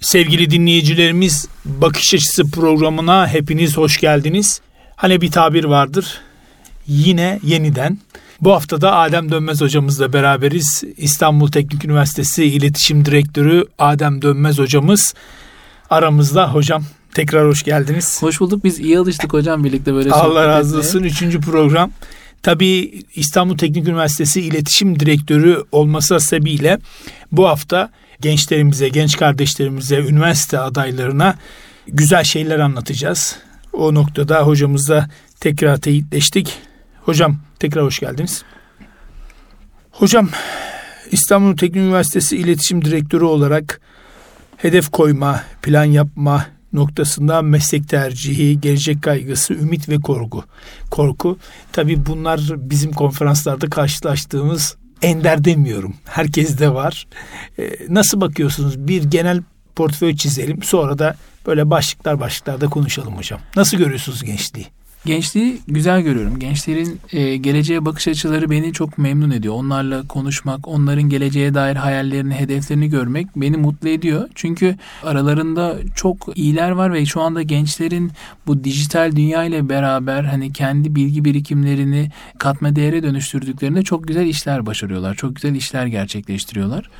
Sevgili dinleyicilerimiz Bakış Açısı programına hepiniz hoş geldiniz. Hani bir tabir vardır. Yine yeniden. Bu hafta da Adem Dönmez hocamızla beraberiz. İstanbul Teknik Üniversitesi İletişim Direktörü Adem Dönmez hocamız aramızda. Hocam tekrar hoş geldiniz. Hoş bulduk. Biz iyi alıştık hocam birlikte böyle Allah razı olsun. Üçüncü program. Tabii İstanbul Teknik Üniversitesi İletişim Direktörü olması sebebiyle bu hafta gençlerimize, genç kardeşlerimize, üniversite adaylarına güzel şeyler anlatacağız. O noktada hocamızla tekrar teyitleştik. Hocam tekrar hoş geldiniz. Hocam İstanbul Teknik Üniversitesi İletişim Direktörü olarak hedef koyma, plan yapma noktasında meslek tercihi, gelecek kaygısı, ümit ve korku. Korku tabi bunlar bizim konferanslarda karşılaştığımız ender demiyorum. Herkes de var. Ee, nasıl bakıyorsunuz? Bir genel portföy çizelim. Sonra da böyle başlıklar başlıklarda konuşalım hocam. Nasıl görüyorsunuz gençliği? Gençliği güzel görüyorum. Gençlerin e, geleceğe bakış açıları beni çok memnun ediyor. Onlarla konuşmak, onların geleceğe dair hayallerini, hedeflerini görmek beni mutlu ediyor. Çünkü aralarında çok iyiler var ve şu anda gençlerin bu dijital dünya ile beraber hani kendi bilgi birikimlerini katma değere dönüştürdüklerinde çok güzel işler başarıyorlar. Çok güzel işler gerçekleştiriyorlar.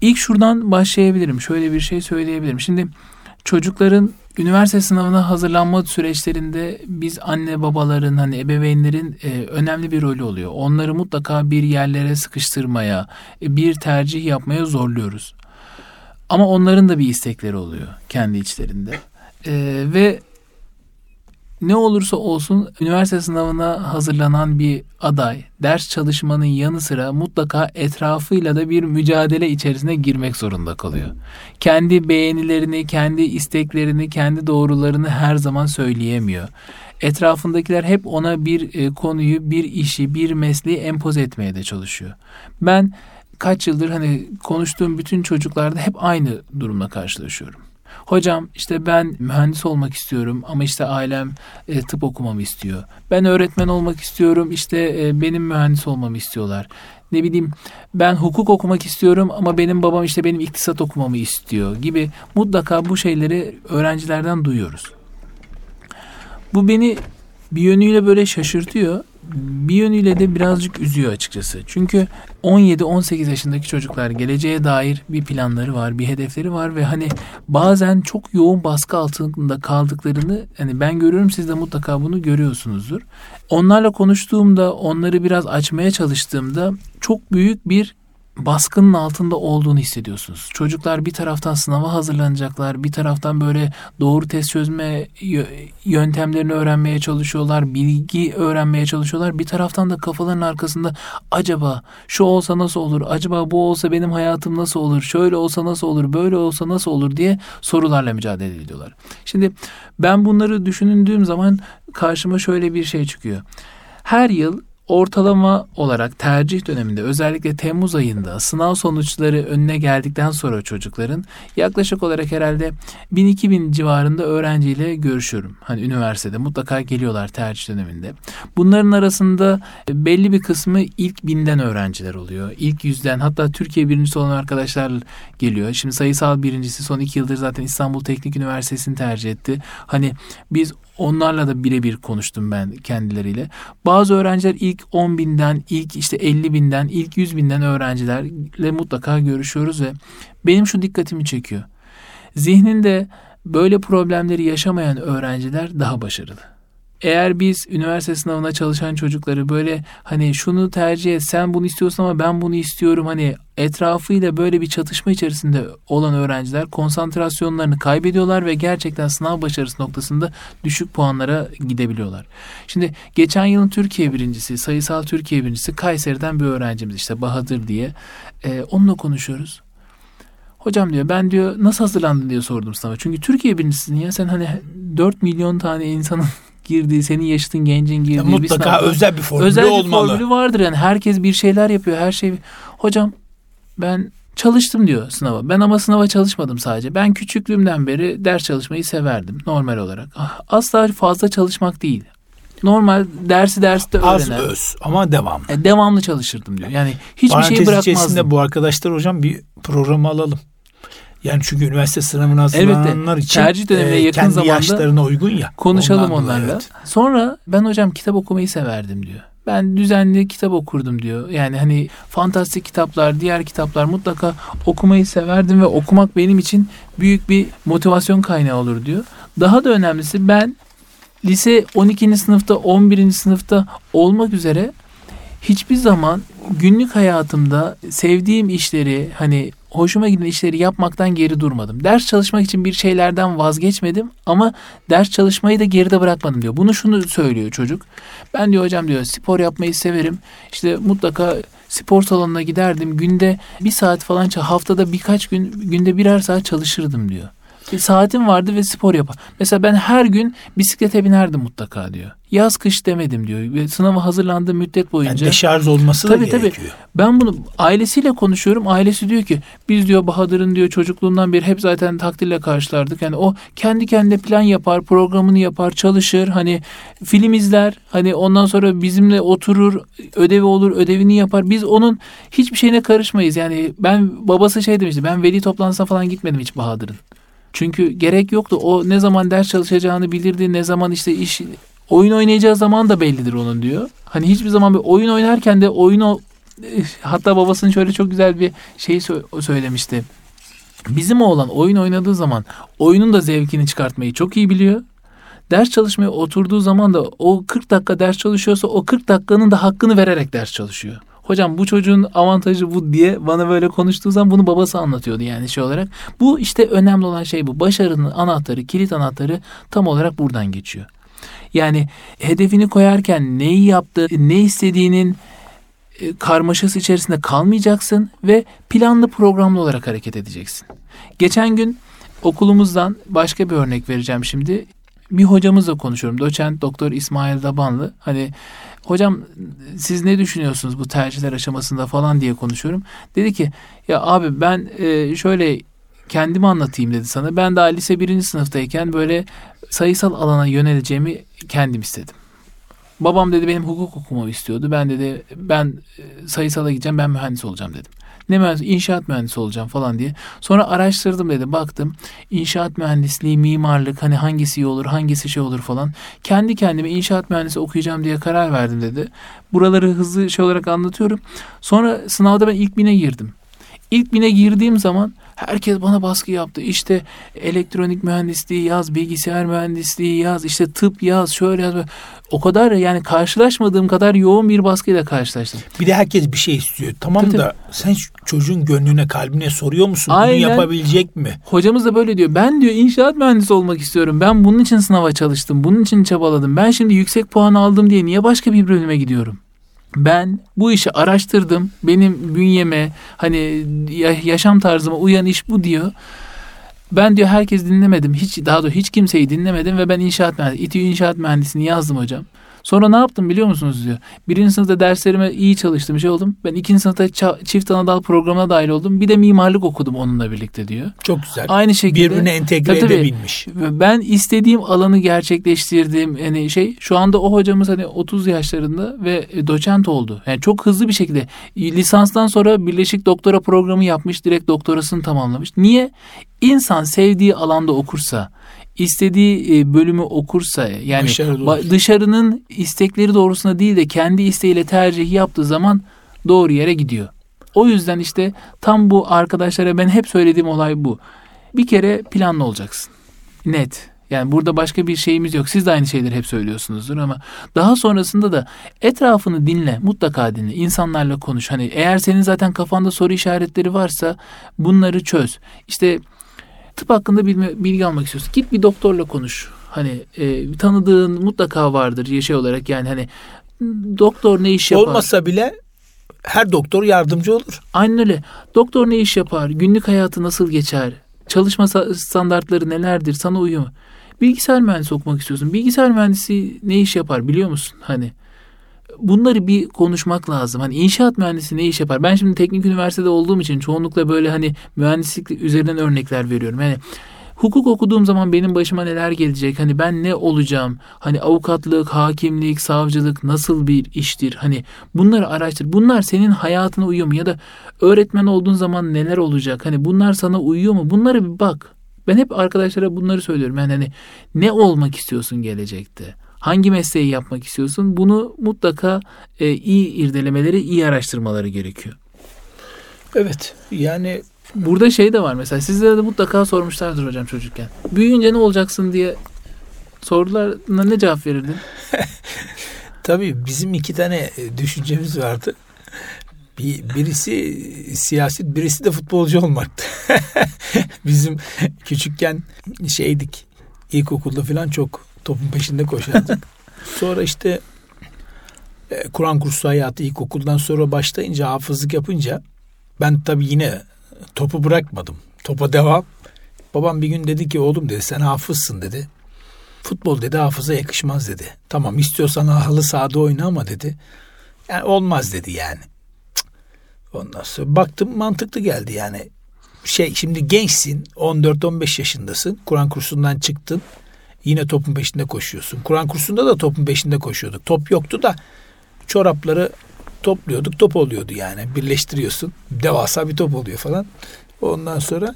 İlk şuradan başlayabilirim. Şöyle bir şey söyleyebilirim. Şimdi çocukların üniversite sınavına hazırlanma süreçlerinde biz anne babaların hani ebeveynlerin e, önemli bir rolü oluyor. Onları mutlaka bir yerlere sıkıştırmaya, e, bir tercih yapmaya zorluyoruz. Ama onların da bir istekleri oluyor kendi içlerinde. E, ve ne olursa olsun üniversite sınavına hazırlanan bir aday ders çalışmanın yanı sıra mutlaka etrafıyla da bir mücadele içerisine girmek zorunda kalıyor. Kendi beğenilerini, kendi isteklerini, kendi doğrularını her zaman söyleyemiyor. Etrafındakiler hep ona bir e, konuyu, bir işi, bir mesleği empoze etmeye de çalışıyor. Ben kaç yıldır hani konuştuğum bütün çocuklarda hep aynı durumla karşılaşıyorum. Hocam işte ben mühendis olmak istiyorum ama işte ailem e, tıp okumamı istiyor. Ben öğretmen olmak istiyorum işte e, benim mühendis olmamı istiyorlar. Ne bileyim ben hukuk okumak istiyorum ama benim babam işte benim iktisat okumamı istiyor gibi mutlaka bu şeyleri öğrencilerden duyuyoruz. Bu beni bir yönüyle böyle şaşırtıyor bir yönüyle de birazcık üzüyor açıkçası. Çünkü 17-18 yaşındaki çocuklar geleceğe dair bir planları var, bir hedefleri var ve hani bazen çok yoğun baskı altında kaldıklarını hani ben görüyorum siz de mutlaka bunu görüyorsunuzdur. Onlarla konuştuğumda, onları biraz açmaya çalıştığımda çok büyük bir baskının altında olduğunu hissediyorsunuz. Çocuklar bir taraftan sınava hazırlanacaklar, bir taraftan böyle doğru test çözme yöntemlerini öğrenmeye çalışıyorlar, bilgi öğrenmeye çalışıyorlar. Bir taraftan da kafaların arkasında acaba şu olsa nasıl olur, acaba bu olsa benim hayatım nasıl olur, şöyle olsa nasıl olur, böyle olsa nasıl olur diye sorularla mücadele ediyorlar. Şimdi ben bunları düşündüğüm zaman karşıma şöyle bir şey çıkıyor. Her yıl ortalama olarak tercih döneminde özellikle Temmuz ayında sınav sonuçları önüne geldikten sonra çocukların yaklaşık olarak herhalde 1000-2000 civarında öğrenciyle görüşüyorum. Hani üniversitede mutlaka geliyorlar tercih döneminde. Bunların arasında belli bir kısmı ilk binden öğrenciler oluyor. İlk yüzden hatta Türkiye birincisi olan arkadaşlar geliyor. Şimdi sayısal birincisi son iki yıldır zaten İstanbul Teknik Üniversitesi'ni tercih etti. Hani biz Onlarla da birebir konuştum ben kendileriyle. Bazı öğrenciler ilk 10 binden, ilk işte 50 binden, ilk 100 binden öğrencilerle mutlaka görüşüyoruz ve benim şu dikkatimi çekiyor. Zihninde böyle problemleri yaşamayan öğrenciler daha başarılı eğer biz üniversite sınavına çalışan çocukları böyle hani şunu tercih et sen bunu istiyorsun ama ben bunu istiyorum hani etrafıyla böyle bir çatışma içerisinde olan öğrenciler konsantrasyonlarını kaybediyorlar ve gerçekten sınav başarısı noktasında düşük puanlara gidebiliyorlar. Şimdi geçen yılın Türkiye birincisi, sayısal Türkiye birincisi Kayseri'den bir öğrencimiz işte Bahadır diye. Ee, onunla konuşuyoruz. Hocam diyor ben diyor nasıl hazırlandın diye sordum sınava. Çünkü Türkiye birincisisin ya sen hani 4 milyon tane insanın girdiği, senin yaşıtın gencin girdiği ya mutlaka bir sınavda, özel bir formülü özel olmalı. Özel bir formülü vardır yani. Herkes bir şeyler yapıyor. Her şey. Hocam ben çalıştım diyor sınava. Ben ama sınava çalışmadım sadece. Ben küçüklüğümden beri ders çalışmayı severdim normal olarak. Ah, asla fazla çalışmak değil. Normal dersi derste öğrenen. Az öz ama devam. E, devamlı çalışırdım diyor. Yani hiçbir Parantez şey bırakmazdım. içerisinde bu arkadaşlar hocam bir programı alalım. Yani çünkü üniversite sınavına hazırlananlar Elbette. için Tercih dönemine e, yakın kendi zamanda yaşlarına uygun ya. Konuşalım Ondan onlarla. evet. Sonra ben hocam kitap okumayı severdim diyor. Ben düzenli kitap okurdum diyor. Yani hani fantastik kitaplar, diğer kitaplar mutlaka okumayı severdim ve okumak benim için büyük bir motivasyon kaynağı olur diyor. Daha da önemlisi ben lise 12. sınıfta, 11. sınıfta olmak üzere hiçbir zaman günlük hayatımda sevdiğim işleri hani hoşuma giden işleri yapmaktan geri durmadım. Ders çalışmak için bir şeylerden vazgeçmedim ama ders çalışmayı da geride bırakmadım diyor. Bunu şunu söylüyor çocuk. Ben diyor hocam diyor spor yapmayı severim. İşte mutlaka spor salonuna giderdim. Günde bir saat falan haftada birkaç gün günde birer saat çalışırdım diyor. Bir saatim vardı ve spor yapar. Mesela ben her gün bisiklete binerdim mutlaka diyor. Yaz kış demedim diyor. Ve sınava hazırlandığım müddet Yani boyunca. deşarj olması Tabii, da tabii. gerekiyor. Ben bunu ailesiyle konuşuyorum. Ailesi diyor ki biz diyor Bahadır'ın diyor çocukluğundan beri hep zaten takdirle karşılardık. Yani o kendi kendine plan yapar, programını yapar, çalışır. Hani film izler. Hani ondan sonra bizimle oturur, ödevi olur, ödevini yapar. Biz onun hiçbir şeyine karışmayız. Yani ben babası şey demişti. Ben veli toplantısına falan gitmedim hiç Bahadır'ın. Çünkü gerek yoktu. O ne zaman ders çalışacağını bilirdi. Ne zaman işte iş oyun oynayacağı zaman da bellidir onun diyor. Hani hiçbir zaman bir oyun oynarken de oyunu hatta babasının şöyle çok güzel bir şey sö- söylemişti. Bizim oğlan oyun oynadığı zaman oyunun da zevkini çıkartmayı çok iyi biliyor. Ders çalışmaya oturduğu zaman da o 40 dakika ders çalışıyorsa o 40 dakikanın da hakkını vererek ders çalışıyor. Hocam bu çocuğun avantajı bu diye bana böyle konuştuğu zaman bunu babası anlatıyordu yani şey olarak. Bu işte önemli olan şey bu. Başarının anahtarı, kilit anahtarı tam olarak buradan geçiyor. Yani hedefini koyarken neyi yaptı, ne istediğinin e, karmaşası içerisinde kalmayacaksın ve planlı programlı olarak hareket edeceksin. Geçen gün okulumuzdan başka bir örnek vereceğim şimdi. Bir hocamızla konuşuyorum. Doçent Doktor İsmail Dabanlı. Hani hocam siz ne düşünüyorsunuz bu tercihler aşamasında falan diye konuşuyorum. Dedi ki ya abi ben e, şöyle kendimi anlatayım dedi sana. Ben daha lise birinci sınıftayken böyle sayısal alana yöneleceğimi kendim istedim. Babam dedi benim hukuk okumamı istiyordu. Ben dedi ben e, sayısala gideceğim ben mühendis olacağım dedim. Ne mühendis? İnşaat mühendisi olacağım falan diye. Sonra araştırdım dedi. Baktım inşaat mühendisliği, mimarlık hani hangisi iyi olur, hangisi şey olur falan. Kendi kendime inşaat mühendisi okuyacağım diye karar verdim dedi. Buraları hızlı şey olarak anlatıyorum. Sonra sınavda ben ilk bine girdim. İlk bine girdiğim zaman herkes bana baskı yaptı. İşte elektronik mühendisliği yaz, bilgisayar mühendisliği yaz, işte tıp yaz, şöyle yaz. O kadar yani karşılaşmadığım kadar yoğun bir baskıyla karşılaştım. Bir de herkes bir şey istiyor. Tamam Tabii, da sen şu çocuğun gönlüne, kalbine soruyor musun? Aynen. Bunu yapabilecek mi? Hocamız da böyle diyor. Ben diyor inşaat mühendisi olmak istiyorum. Ben bunun için sınava çalıştım. Bunun için çabaladım. Ben şimdi yüksek puan aldım diye niye başka bir bölüme gidiyorum? Ben bu işi araştırdım. Benim bünyeme hani ya- yaşam tarzıma uyan iş bu diyor. Ben diyor herkes dinlemedim. Hiç daha doğrusu hiç kimseyi dinlemedim ve ben inşaat mühendisi, İTÜ inşaat mühendisliğini yazdım hocam. Sonra ne yaptım biliyor musunuz diyor. Birinci sınıfta derslerime iyi çalıştım şey oldum. Ben ikinci sınıfta ça- çift anadal programına dahil oldum. Bir de mimarlık okudum onunla birlikte diyor. Çok güzel. Aynı şekilde Birbirine entegre Tabii, edebilmiş. ve Ben istediğim alanı gerçekleştirdiğim hani şey şu anda o hocamız hani 30 yaşlarında ve e, doçent oldu. Yani çok hızlı bir şekilde lisanstan sonra birleşik doktora programı yapmış, direkt doktorasını tamamlamış. Niye? İnsan sevdiği alanda okursa, istediği e, bölümü okursa yani olur. dışarının istekleri doğrusunda değil de kendi isteğiyle tercih yaptığı zaman doğru yere gidiyor. O yüzden işte tam bu arkadaşlara ben hep söylediğim olay bu. Bir kere planlı olacaksın. Net. Yani burada başka bir şeyimiz yok. Siz de aynı şeyleri hep söylüyorsunuzdur ama daha sonrasında da etrafını dinle, mutlaka dinle. İnsanlarla konuş. Hani eğer senin zaten kafanda soru işaretleri varsa bunları çöz. İşte tıp hakkında bilme, bilgi almak istiyorsun. Git bir doktorla konuş. Hani e, tanıdığın mutlaka vardır şey olarak yani hani doktor ne iş yapar? Olmasa bile her doktor yardımcı olur. Aynen öyle. Doktor ne iş yapar? Günlük hayatı nasıl geçer? Çalışma standartları nelerdir? Sana uyuyor mu? Bilgisayar mühendisi okumak istiyorsun. Bilgisayar mühendisi ne iş yapar biliyor musun? Hani bunları bir konuşmak lazım. Hani inşaat mühendisi ne iş yapar? Ben şimdi teknik üniversitede olduğum için çoğunlukla böyle hani mühendislik üzerinden örnekler veriyorum. Yani hukuk okuduğum zaman benim başıma neler gelecek? Hani ben ne olacağım? Hani avukatlık, hakimlik, savcılık nasıl bir iştir? Hani bunları araştır. Bunlar senin hayatına uyuyor mu? Ya da öğretmen olduğun zaman neler olacak? Hani bunlar sana uyuyor mu? Bunlara bir bak. Ben hep arkadaşlara bunları söylüyorum. Yani hani ne olmak istiyorsun gelecekte? Hangi mesleği yapmak istiyorsun? Bunu mutlaka e, iyi irdelemeleri, iyi araştırmaları gerekiyor. Evet. Yani Burada şey de var mesela sizlere de mutlaka sormuşlardır hocam çocukken. Büyüyünce ne olacaksın diye sordular. Ne cevap verirdin? tabii bizim iki tane e, düşüncemiz vardı. Bir, birisi siyaset, birisi de futbolcu olmaktı. bizim küçükken şeydik, ilkokulda falan çok topun peşinde koşardık. Sonra işte e, Kur'an kursu hayatı ilkokuldan sonra başlayınca hafızlık yapınca ben tabii yine topu bırakmadım. Topa devam. Babam bir gün dedi ki oğlum dedi sen hafızsın dedi. Futbol dedi hafıza yakışmaz dedi. Tamam istiyorsan halı sahada oyna ama dedi. Yani olmaz dedi yani. Ondan sonra baktım mantıklı geldi yani. Şey şimdi gençsin 14-15 yaşındasın. Kur'an kursundan çıktın. Yine topun peşinde koşuyorsun. Kur'an kursunda da topun peşinde koşuyorduk. Top yoktu da çorapları topluyorduk. Top oluyordu yani. Birleştiriyorsun. Devasa bir top oluyor falan. Ondan sonra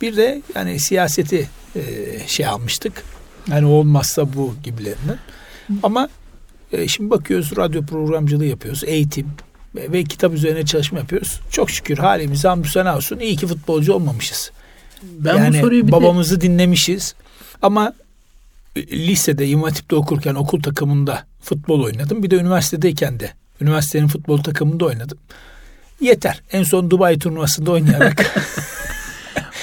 bir de yani siyaseti e, şey almıştık. Yani olmazsa bu gibilerinden. Ama e, şimdi bakıyoruz radyo programcılığı yapıyoruz. Eğitim ve, ve kitap üzerine çalışma yapıyoruz. Çok şükür halimiz hamdü sana olsun. İyi ki futbolcu olmamışız. Ben yani bu soruyu bir babamızı de... dinlemişiz. Ama lisede, İmam Hatip'te okurken okul takımında futbol oynadım. Bir de üniversitedeyken de üniversitenin futbol takımında oynadım. Yeter. En son Dubai turnuvasında oynayarak.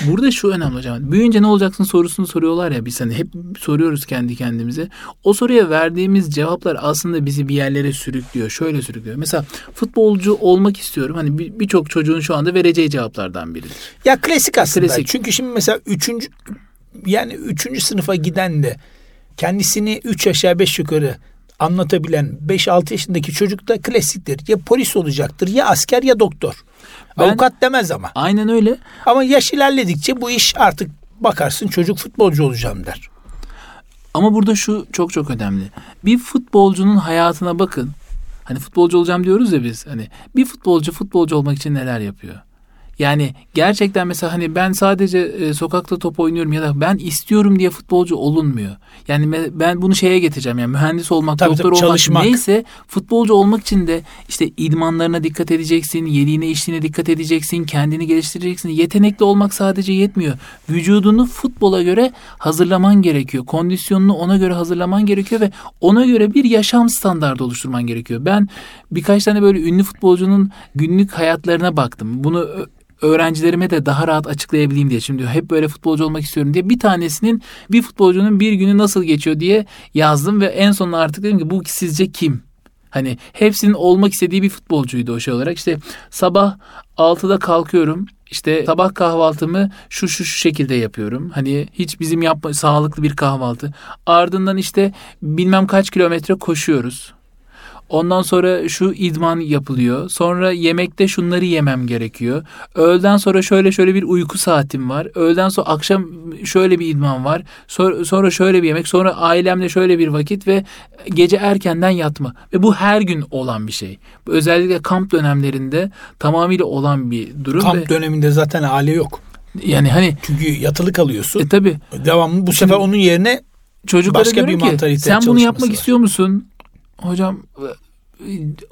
Burada şu önemli hocam. Büyüyünce ne olacaksın sorusunu soruyorlar ya biz hani hep soruyoruz kendi kendimize. O soruya verdiğimiz cevaplar aslında bizi bir yerlere sürüklüyor. Şöyle sürüklüyor. Mesela futbolcu olmak istiyorum. Hani birçok çocuğun şu anda vereceği cevaplardan biridir. Ya klasik aslında. Klasik. Çünkü şimdi mesela üçüncü yani üçüncü sınıfa giden de kendisini üç aşağı beş yukarı anlatabilen 5-6 yaşındaki çocuk da klasiktir. Ya polis olacaktır ya asker ya doktor. Ben, Avukat demez ama. Aynen öyle. Ama yaş ilerledikçe bu iş artık bakarsın çocuk futbolcu olacağım der. Ama burada şu çok çok önemli. Bir futbolcunun hayatına bakın. Hani futbolcu olacağım diyoruz ya biz. Hani bir futbolcu futbolcu olmak için neler yapıyor? Yani gerçekten mesela hani ben sadece e, sokakta top oynuyorum ya da ben istiyorum diye futbolcu olunmuyor. Yani ben bunu şeye getireceğim yani mühendis olmak, tabii, doktor tabii, olmak çalışmak. neyse futbolcu olmak için de işte idmanlarına dikkat edeceksin, yediğine içtiğine dikkat edeceksin, kendini geliştireceksin. Yetenekli olmak sadece yetmiyor. Vücudunu futbola göre hazırlaman gerekiyor. Kondisyonunu ona göre hazırlaman gerekiyor ve ona göre bir yaşam standardı oluşturman gerekiyor. Ben birkaç tane böyle ünlü futbolcunun günlük hayatlarına baktım. Bunu öğrencilerime de daha rahat açıklayabileyim diye. Şimdi hep böyle futbolcu olmak istiyorum diye bir tanesinin bir futbolcunun bir günü nasıl geçiyor diye yazdım ve en sonunda artık dedim ki bu sizce kim? Hani hepsinin olmak istediği bir futbolcuydu o şey olarak. İşte sabah 6'da kalkıyorum. İşte sabah kahvaltımı şu şu şu şekilde yapıyorum. Hani hiç bizim yapma sağlıklı bir kahvaltı. Ardından işte bilmem kaç kilometre koşuyoruz. Ondan sonra şu idman yapılıyor. Sonra yemekte şunları yemem gerekiyor. Öğleden sonra şöyle şöyle bir uyku saatim var. Öğleden sonra akşam şöyle bir idman var. Sonra, şöyle bir yemek. Sonra ailemle şöyle bir vakit ve gece erkenden yatma. Ve bu her gün olan bir şey. Özellikle kamp dönemlerinde tamamıyla olan bir durum. Kamp ve, döneminde zaten aile yok. Yani hani çünkü yatılı kalıyorsun. E tabi. Devamlı bu sefer onun yerine çocuklara başka bir mantalite sen bunu yapmak var. istiyor musun? Hocam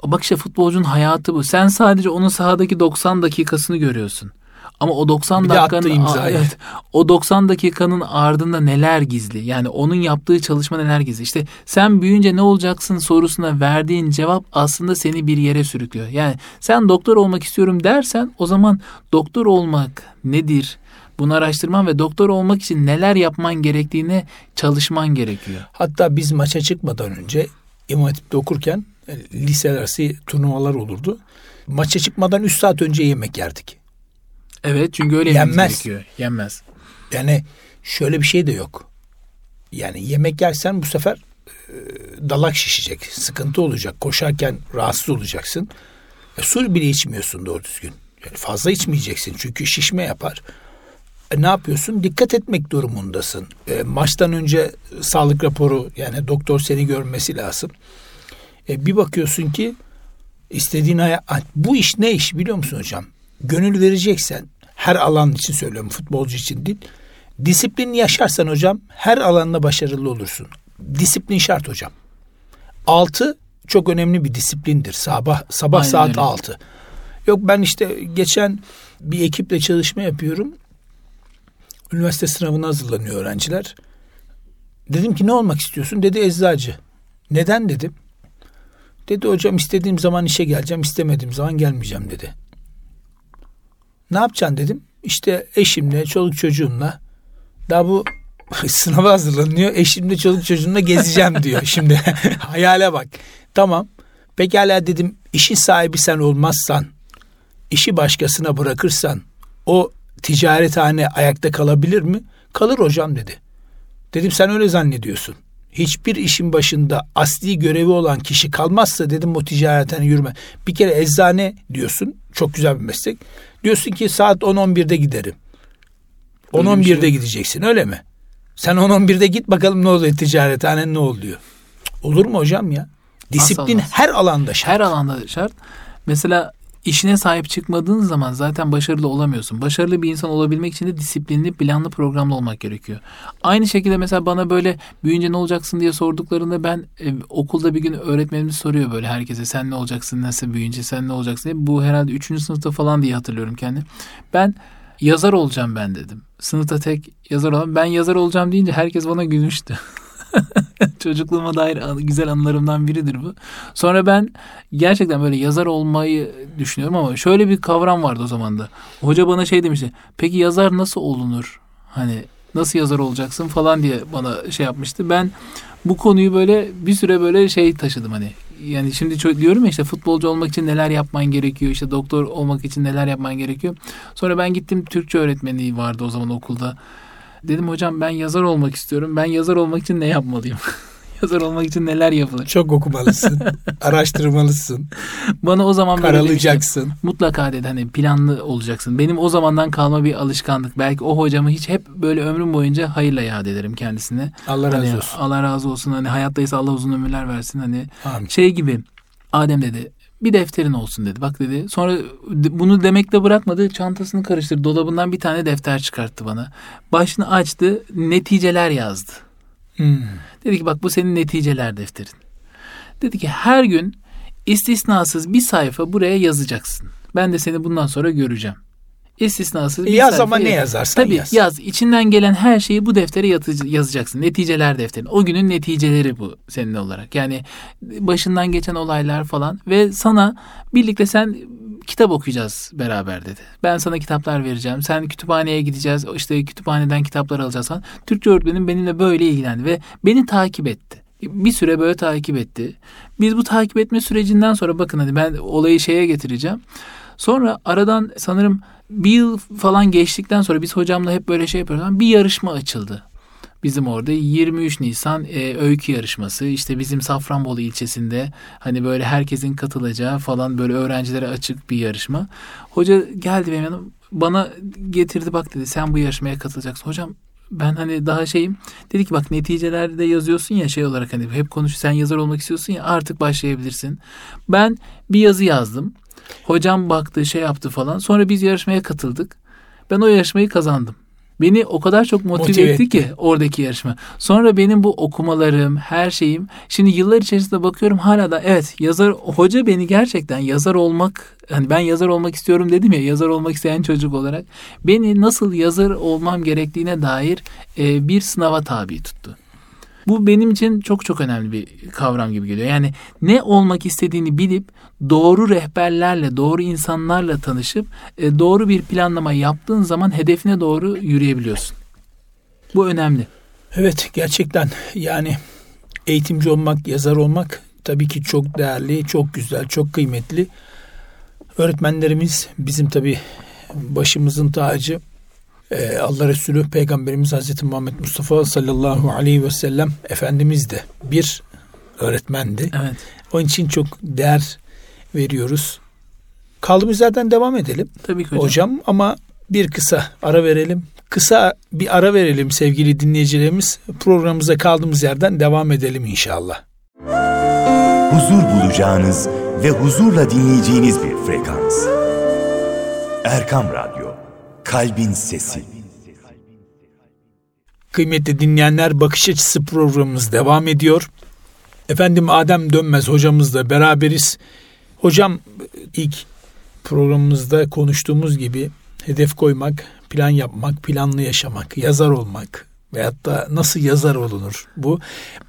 bak işte futbolcunun hayatı bu. Sen sadece onun sahadaki 90 dakikasını görüyorsun. Ama o 90 dakikanın evet, o 90 dakikanın ardında neler gizli? Yani onun yaptığı çalışma neler gizli? İşte sen büyüyünce ne olacaksın sorusuna verdiğin cevap aslında seni bir yere sürüklüyor. Yani sen doktor olmak istiyorum dersen o zaman doktor olmak nedir? Bunu araştırman ve doktor olmak için neler yapman gerektiğine çalışman gerekiyor. Hatta biz maça çıkmadan önce İmam Hatip'te okurken liseler arası turnuvalar olurdu. Maça çıkmadan 3 saat önce yemek yerdik. Evet çünkü öyle Yenmez. gerekiyor. Yenmez. Yani şöyle bir şey de yok. Yani yemek yersen bu sefer e, dalak şişecek. Sıkıntı olacak. Koşarken rahatsız olacaksın. E, su bile içmiyorsun doğru düzgün. Yani fazla içmeyeceksin çünkü şişme yapar. Ne yapıyorsun? Dikkat etmek durumundasın. E, maçtan önce sağlık raporu yani doktor seni görmesi lazım. E, bir bakıyorsun ki istediğin aya bu iş ne iş biliyor musun hocam? Gönül vereceksen her alan için söylüyorum futbolcu için değil. Disiplin yaşarsan hocam her alanda başarılı olursun. Disiplin şart hocam. Altı çok önemli bir disiplindir. Sabah sabah Aynen saat öyle. altı. Yok ben işte geçen bir ekiple çalışma yapıyorum. Üniversite sınavına hazırlanıyor öğrenciler. Dedim ki ne olmak istiyorsun? Dedi eczacı. Neden dedim. Dedi hocam istediğim zaman işe geleceğim, istemediğim zaman gelmeyeceğim dedi. Ne yapacaksın dedim. İşte eşimle, çoluk çocuğumla daha bu sınava hazırlanıyor. Eşimle, çoluk çocuğumla gezeceğim diyor. Şimdi hayale bak. Tamam. Pekala dedim işin sahibi sen olmazsan, işi başkasına bırakırsan o ticarethane ayakta kalabilir mi? Kalır hocam dedi. Dedim sen öyle zannediyorsun. Hiçbir işin başında asli görevi olan kişi kalmazsa dedim o ticarethane yürüme. Bir kere eczane diyorsun. Çok güzel bir meslek. Diyorsun ki saat 10-11'de giderim. 10-11'de şey. gideceksin öyle mi? Sen 10-11'de git bakalım ne oluyor ticarethane ne oluyor. Olur mu hocam ya? Disiplin her alanda şart. Her alanda şart. Mesela işine sahip çıkmadığın zaman zaten başarılı olamıyorsun. Başarılı bir insan olabilmek için de disiplinli, planlı, programlı olmak gerekiyor. Aynı şekilde mesela bana böyle büyüyünce ne olacaksın diye sorduklarında ben e, okulda bir gün öğretmenimiz soruyor böyle herkese sen ne olacaksın, nasıl büyüyünce sen ne olacaksın diye. Bu herhalde 3. sınıfta falan diye hatırlıyorum kendim. Ben yazar olacağım ben dedim. Sınıfta tek yazar olan ben yazar olacağım deyince herkes bana gülmüştü. Çocukluğuma dair güzel anılarımdan biridir bu. Sonra ben gerçekten böyle yazar olmayı düşünüyorum ama şöyle bir kavram vardı o zaman da. Hoca bana şey demişti. Peki yazar nasıl olunur? Hani nasıl yazar olacaksın falan diye bana şey yapmıştı. Ben bu konuyu böyle bir süre böyle şey taşıdım hani. Yani şimdi diyorum ya işte futbolcu olmak için neler yapman gerekiyor, işte doktor olmak için neler yapman gerekiyor. Sonra ben gittim Türkçe öğretmenliği vardı o zaman okulda. Dedim hocam ben yazar olmak istiyorum. Ben yazar olmak için ne yapmalıyım? yazar olmak için neler yapılır? Çok okumalısın. araştırmalısın. Bana o zaman Karalayacaksın. Mutlaka dedi hani planlı olacaksın. Benim o zamandan kalma bir alışkanlık. Belki o hocamı hiç hep böyle ömrüm boyunca hayırla yad ederim kendisine. Allah razı hani, olsun. Allah razı olsun. Hani hayattaysa Allah uzun ömürler versin. Hani Amin. şey gibi Adem dedi bir defterin olsun dedi. Bak dedi. Sonra bunu demekle bırakmadı. Çantasını karıştırdı. Dolabından bir tane defter çıkarttı bana. Başını açtı. Neticeler yazdı. Hmm. Dedi ki bak bu senin neticeler defterin. Dedi ki her gün istisnasız bir sayfa buraya yazacaksın. Ben de seni bundan sonra göreceğim. İstisnasız bir yaz ama ne yazarsan Tabii yaz. yaz. İçinden gelen her şeyi bu deftere yazacaksın. Neticeler defterin. O günün neticeleri bu senin olarak. Yani başından geçen olaylar falan ve sana birlikte sen kitap okuyacağız beraber dedi. Ben sana kitaplar vereceğim. Sen kütüphaneye gideceğiz. İşte kütüphaneden kitaplar alacağız falan. Türkçe öğretmenim benimle böyle ilgilendi ve beni takip etti. Bir süre böyle takip etti. Biz bu takip etme sürecinden sonra bakın hadi ben olayı şeye getireceğim. Sonra aradan sanırım bir yıl falan geçtikten sonra biz hocamla hep böyle şey yapıyoruz. Bir yarışma açıldı. Bizim orada 23 Nisan e, öykü yarışması işte bizim Safranbolu ilçesinde hani böyle herkesin katılacağı falan böyle öğrencilere açık bir yarışma. Hoca geldi benim yanıma bana getirdi bak dedi sen bu yarışmaya katılacaksın. Hocam ben hani daha şeyim dedi ki bak neticelerde yazıyorsun ya şey olarak hani hep konuş sen yazar olmak istiyorsun ya artık başlayabilirsin. Ben bir yazı yazdım. Hocam baktı şey yaptı falan. Sonra biz yarışmaya katıldık. Ben o yarışmayı kazandım. Beni o kadar çok motive, motive etti, etti ki oradaki yarışma. Sonra benim bu okumalarım, her şeyim. Şimdi yıllar içerisinde bakıyorum hala da evet yazar hoca beni gerçekten yazar olmak hani ben yazar olmak istiyorum dedim ya yazar olmak isteyen çocuk olarak beni nasıl yazar olmam gerektiğine dair e, bir sınava tabi tuttu. Bu benim için çok çok önemli bir kavram gibi geliyor. Yani ne olmak istediğini bilip doğru rehberlerle, doğru insanlarla tanışıp e, doğru bir planlama yaptığın zaman hedefine doğru yürüyebiliyorsun. Bu önemli. Evet gerçekten yani eğitimci olmak, yazar olmak tabii ki çok değerli, çok güzel, çok kıymetli. Öğretmenlerimiz bizim tabii başımızın tacı. Ee, Allah Resulü Peygamberimiz Hazreti Muhammed Mustafa sallallahu aleyhi ve sellem Efendimiz de bir öğretmendi. Evet. Onun için çok değer veriyoruz. Kaldığımız yerden devam edelim. Tabii ki hocam. hocam. Ama bir kısa ara verelim. Kısa bir ara verelim sevgili dinleyicilerimiz. Programımıza kaldığımız yerden devam edelim inşallah. Huzur bulacağınız ve huzurla dinleyeceğiniz bir frekans. Erkam Radyo, Kalbin Sesi. Kıymetli dinleyenler bakış açısı programımız devam ediyor. Efendim Adem Dönmez hocamızla beraberiz. Hocam ilk programımızda konuştuğumuz gibi hedef koymak, plan yapmak, planlı yaşamak, yazar olmak veyahut da nasıl yazar olunur bu.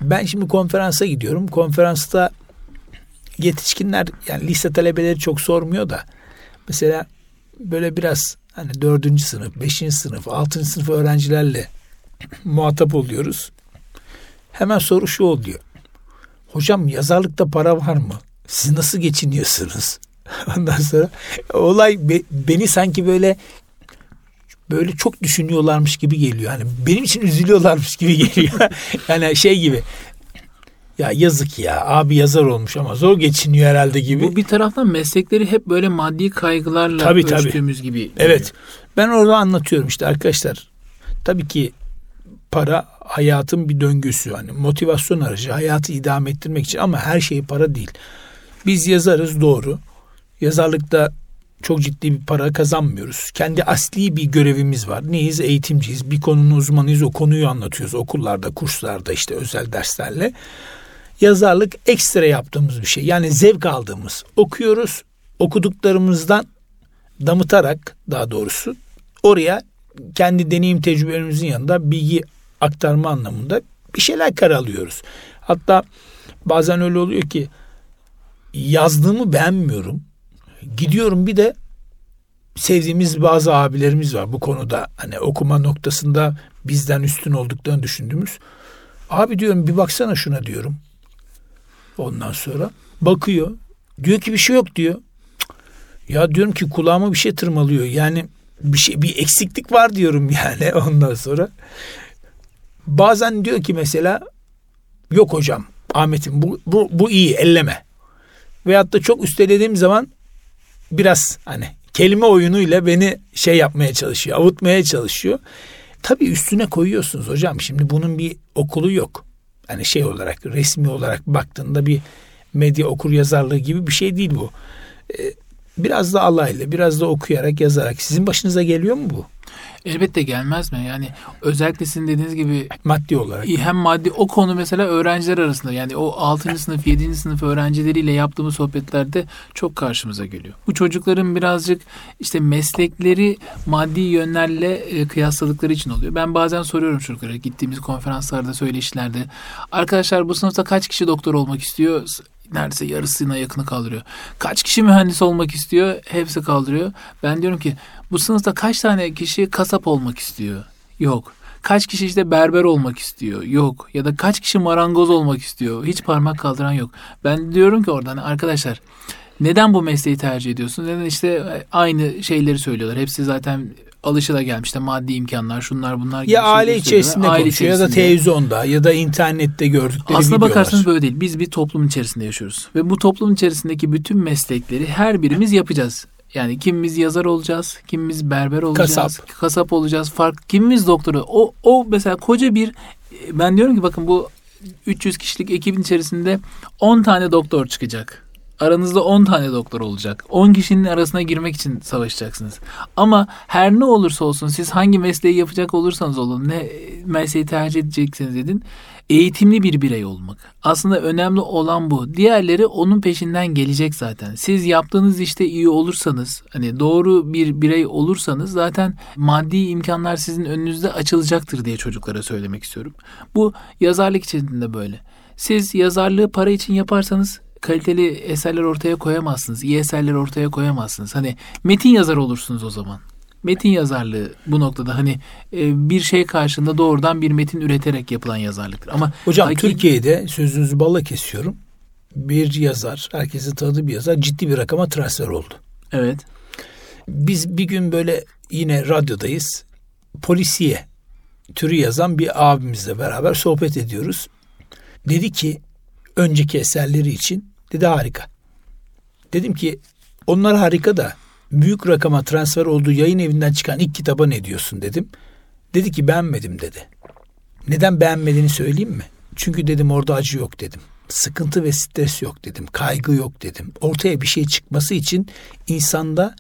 Ben şimdi konferansa gidiyorum. Konferansta yetişkinler yani lise talebeleri çok sormuyor da mesela böyle biraz hani dördüncü sınıf, beşinci sınıf, altıncı sınıf öğrencilerle muhatap oluyoruz. Hemen soru şu oluyor. Hocam yazarlıkta para var mı? Siz nasıl geçiniyorsunuz? Ondan sonra olay be, beni sanki böyle böyle çok düşünüyorlarmış gibi geliyor. Yani benim için üzülüyorlarmış gibi geliyor. yani şey gibi. Ya yazık ya abi yazar olmuş ama zor geçiniyor herhalde gibi. Bu bir taraftan meslekleri hep böyle maddi kaygılarla tabii, ölçtüğümüz tabii. gibi. Evet. Ben orada anlatıyorum işte arkadaşlar. Tabii ki para hayatın bir döngüsü. Hani motivasyon aracı hayatı idame ettirmek için ama her şey para değil. Biz yazarız doğru. Yazarlıkta çok ciddi bir para kazanmıyoruz. Kendi asli bir görevimiz var. Neyiz? Eğitimciyiz. Bir konunun uzmanıyız. O konuyu anlatıyoruz okullarda, kurslarda işte özel derslerle. Yazarlık ekstra yaptığımız bir şey. Yani zevk aldığımız. Okuyoruz. Okuduklarımızdan damıtarak daha doğrusu oraya kendi deneyim tecrübelerimizin yanında bilgi aktarma anlamında bir şeyler karalıyoruz. Hatta bazen öyle oluyor ki yazdığımı beğenmiyorum. Gidiyorum bir de sevdiğimiz bazı abilerimiz var bu konuda. Hani okuma noktasında bizden üstün olduklarını düşündüğümüz. Abi diyorum bir baksana şuna diyorum. Ondan sonra bakıyor. Diyor ki bir şey yok diyor. Ya diyorum ki kulağıma bir şey tırmalıyor. Yani bir şey bir eksiklik var diyorum yani ondan sonra. Bazen diyor ki mesela yok hocam Ahmet'im bu, bu, bu iyi elleme. Veyahut da çok üstelediğim zaman biraz hani kelime oyunuyla beni şey yapmaya çalışıyor, avutmaya çalışıyor. Tabii üstüne koyuyorsunuz hocam. Şimdi bunun bir okulu yok. Hani şey olarak resmi olarak baktığında bir medya okur yazarlığı gibi bir şey değil bu. Ee, biraz da Allah ile biraz da okuyarak yazarak sizin başınıza geliyor mu bu? Elbette gelmez mi? Yani özellikle sizin dediğiniz gibi maddi olarak. Hem maddi o konu mesela öğrenciler arasında yani o 6. sınıf 7. sınıf öğrencileriyle yaptığımız sohbetlerde çok karşımıza geliyor. Bu çocukların birazcık işte meslekleri maddi yönlerle e, kıyasladıkları için oluyor. Ben bazen soruyorum çocuklara gittiğimiz konferanslarda, söyleşilerde. Arkadaşlar bu sınıfta kaç kişi doktor olmak istiyor? Neredeyse yarısına yakını kaldırıyor. Kaç kişi mühendis olmak istiyor? Hepsi kaldırıyor. Ben diyorum ki bu sınıfta kaç tane kişi kasap olmak istiyor? Yok. Kaç kişi işte berber olmak istiyor? Yok. Ya da kaç kişi marangoz olmak istiyor? Hiç parmak kaldıran yok. Ben diyorum ki oradan arkadaşlar neden bu mesleği tercih ediyorsunuz? Neden işte aynı şeyleri söylüyorlar. Hepsi zaten alışıla gelmiş de maddi imkanlar şunlar bunlar. Ya aile içerisinde aile konuşuyor içerisinde. ya da televizyonda ya da internette gördükleri Aslına videolar. bakarsanız böyle değil. Biz bir toplum içerisinde yaşıyoruz. Ve bu toplum içerisindeki bütün meslekleri her birimiz yapacağız. Yani kimimiz yazar olacağız, kimimiz berber olacağız, kasap, kasap olacağız, fark kimimiz doktoru. O o mesela koca bir ben diyorum ki bakın bu 300 kişilik ekibin içerisinde 10 tane doktor çıkacak. Aranızda 10 tane doktor olacak. 10 kişinin arasına girmek için savaşacaksınız. Ama her ne olursa olsun siz hangi mesleği yapacak olursanız olun ne mesleği tercih edecekseniz edin eğitimli bir birey olmak. Aslında önemli olan bu. Diğerleri onun peşinden gelecek zaten. Siz yaptığınız işte iyi olursanız, hani doğru bir birey olursanız zaten maddi imkanlar sizin önünüzde açılacaktır diye çocuklara söylemek istiyorum. Bu yazarlık için de böyle. Siz yazarlığı para için yaparsanız kaliteli eserler ortaya koyamazsınız. iyi eserler ortaya koyamazsınız. Hani metin yazar olursunuz o zaman. Metin yazarlığı bu noktada hani e, bir şey karşında doğrudan bir metin üreterek yapılan yazarlıktır. Ama hocam hakik... Türkiye'de sözünüzü balla kesiyorum. Bir yazar, herkesin tanıdığı bir yazar ciddi bir rakama transfer oldu. Evet. Biz bir gün böyle yine radyodayız. Polisiye türü yazan bir abimizle beraber sohbet ediyoruz. Dedi ki önceki eserleri için Dedi harika. Dedim ki onlar harika da büyük rakama transfer olduğu yayın evinden çıkan ilk kitaba ne diyorsun dedim. Dedi ki beğenmedim dedi. Neden beğenmediğini söyleyeyim mi? Çünkü dedim orada acı yok dedim. Sıkıntı ve stres yok dedim. Kaygı yok dedim. Ortaya bir şey çıkması için insanda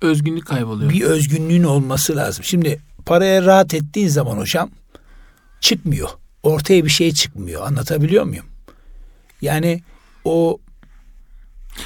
Özgünlük kayboluyor. bir özgünlüğün olması lazım. Şimdi paraya rahat ettiğin zaman hocam çıkmıyor. Ortaya bir şey çıkmıyor. Anlatabiliyor muyum? Yani o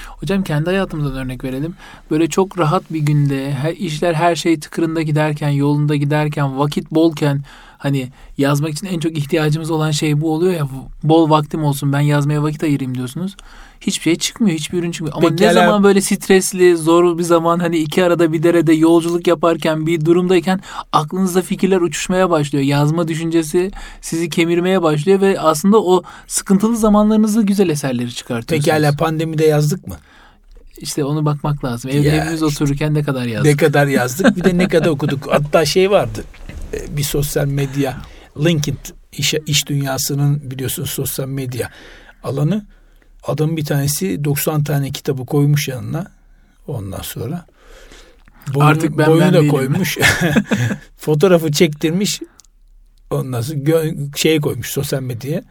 Hocam kendi hayatımızdan örnek verelim. Böyle çok rahat bir günde her, işler her şey tıkırında giderken, yolunda giderken, vakit bolken hani yazmak için en çok ihtiyacımız olan şey bu oluyor ya bol vaktim olsun ben yazmaya vakit ayırayım diyorsunuz. Hiçbir şey çıkmıyor, hiçbir ürün çıkmıyor. Ama Peki ne hala- zaman böyle stresli, zor bir zaman hani iki arada bir derede yolculuk yaparken bir durumdayken aklınızda fikirler uçuşmaya başlıyor. Yazma düşüncesi sizi kemirmeye başlıyor ve aslında o sıkıntılı zamanlarınızda güzel eserleri çıkartıyorsunuz. pekala pandemide yazdık mı? İşte onu bakmak lazım. Evde Ya hepimiz otururken ne kadar yazdık. Ne kadar yazdık bir de ne kadar okuduk. Hatta şey vardı bir sosyal medya LinkedIn iş, iş dünyasının biliyorsunuz sosyal medya alanı. Adamın bir tanesi 90 tane kitabı koymuş yanına. Ondan sonra boyunu, Artık ben boyunu ben da değilim. koymuş. Fotoğrafı çektirmiş. Ondan sonra gö- şeye koymuş sosyal medyaya.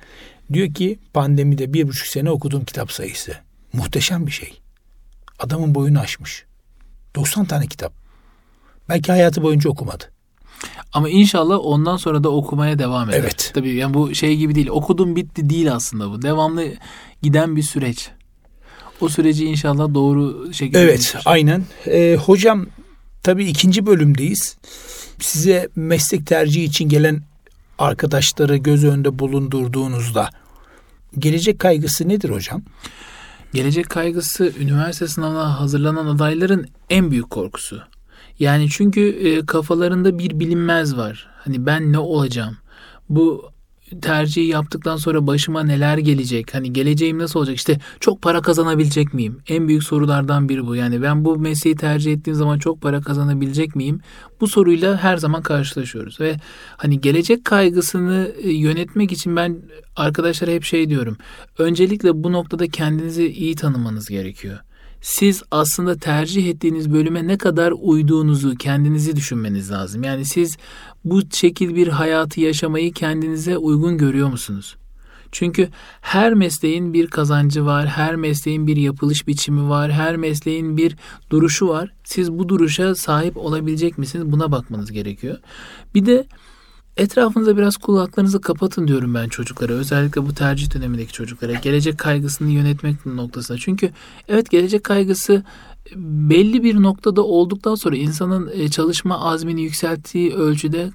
Diyor ki pandemide bir buçuk sene okuduğum kitap sayısı muhteşem bir şey. Adamın boyunu aşmış. 90 tane kitap. Belki hayatı boyunca okumadı Ama inşallah ondan sonra da okumaya devam eder. Evet. Tabii yani bu şey gibi değil. Okudum bitti değil aslında bu. Devamlı giden bir süreç. O süreci inşallah doğru şekilde Evet, yürütür. aynen. Ee, hocam tabii ikinci bölümdeyiz. Size meslek tercihi için gelen arkadaşları göz önünde bulundurduğunuzda gelecek kaygısı nedir hocam? Gelecek kaygısı üniversite sınavına hazırlanan adayların en büyük korkusu. Yani çünkü e, kafalarında bir bilinmez var. Hani ben ne olacağım? Bu tercihi yaptıktan sonra başıma neler gelecek? Hani geleceğim nasıl olacak? İşte çok para kazanabilecek miyim? En büyük sorulardan biri bu. Yani ben bu mesleği tercih ettiğim zaman çok para kazanabilecek miyim? Bu soruyla her zaman karşılaşıyoruz ve hani gelecek kaygısını e, yönetmek için ben arkadaşlara hep şey diyorum. Öncelikle bu noktada kendinizi iyi tanımanız gerekiyor. Siz aslında tercih ettiğiniz bölüme ne kadar uyduğunuzu kendinizi düşünmeniz lazım. Yani siz bu şekil bir hayatı yaşamayı kendinize uygun görüyor musunuz? Çünkü her mesleğin bir kazancı var, her mesleğin bir yapılış biçimi var, her mesleğin bir duruşu var. Siz bu duruşa sahip olabilecek misiniz? Buna bakmanız gerekiyor. Bir de etrafınıza biraz kulaklarınızı kapatın diyorum ben çocuklara. Özellikle bu tercih dönemindeki çocuklara. Gelecek kaygısını yönetmek noktasında. Çünkü evet gelecek kaygısı belli bir noktada olduktan sonra insanın e, çalışma azmini yükselttiği ölçüde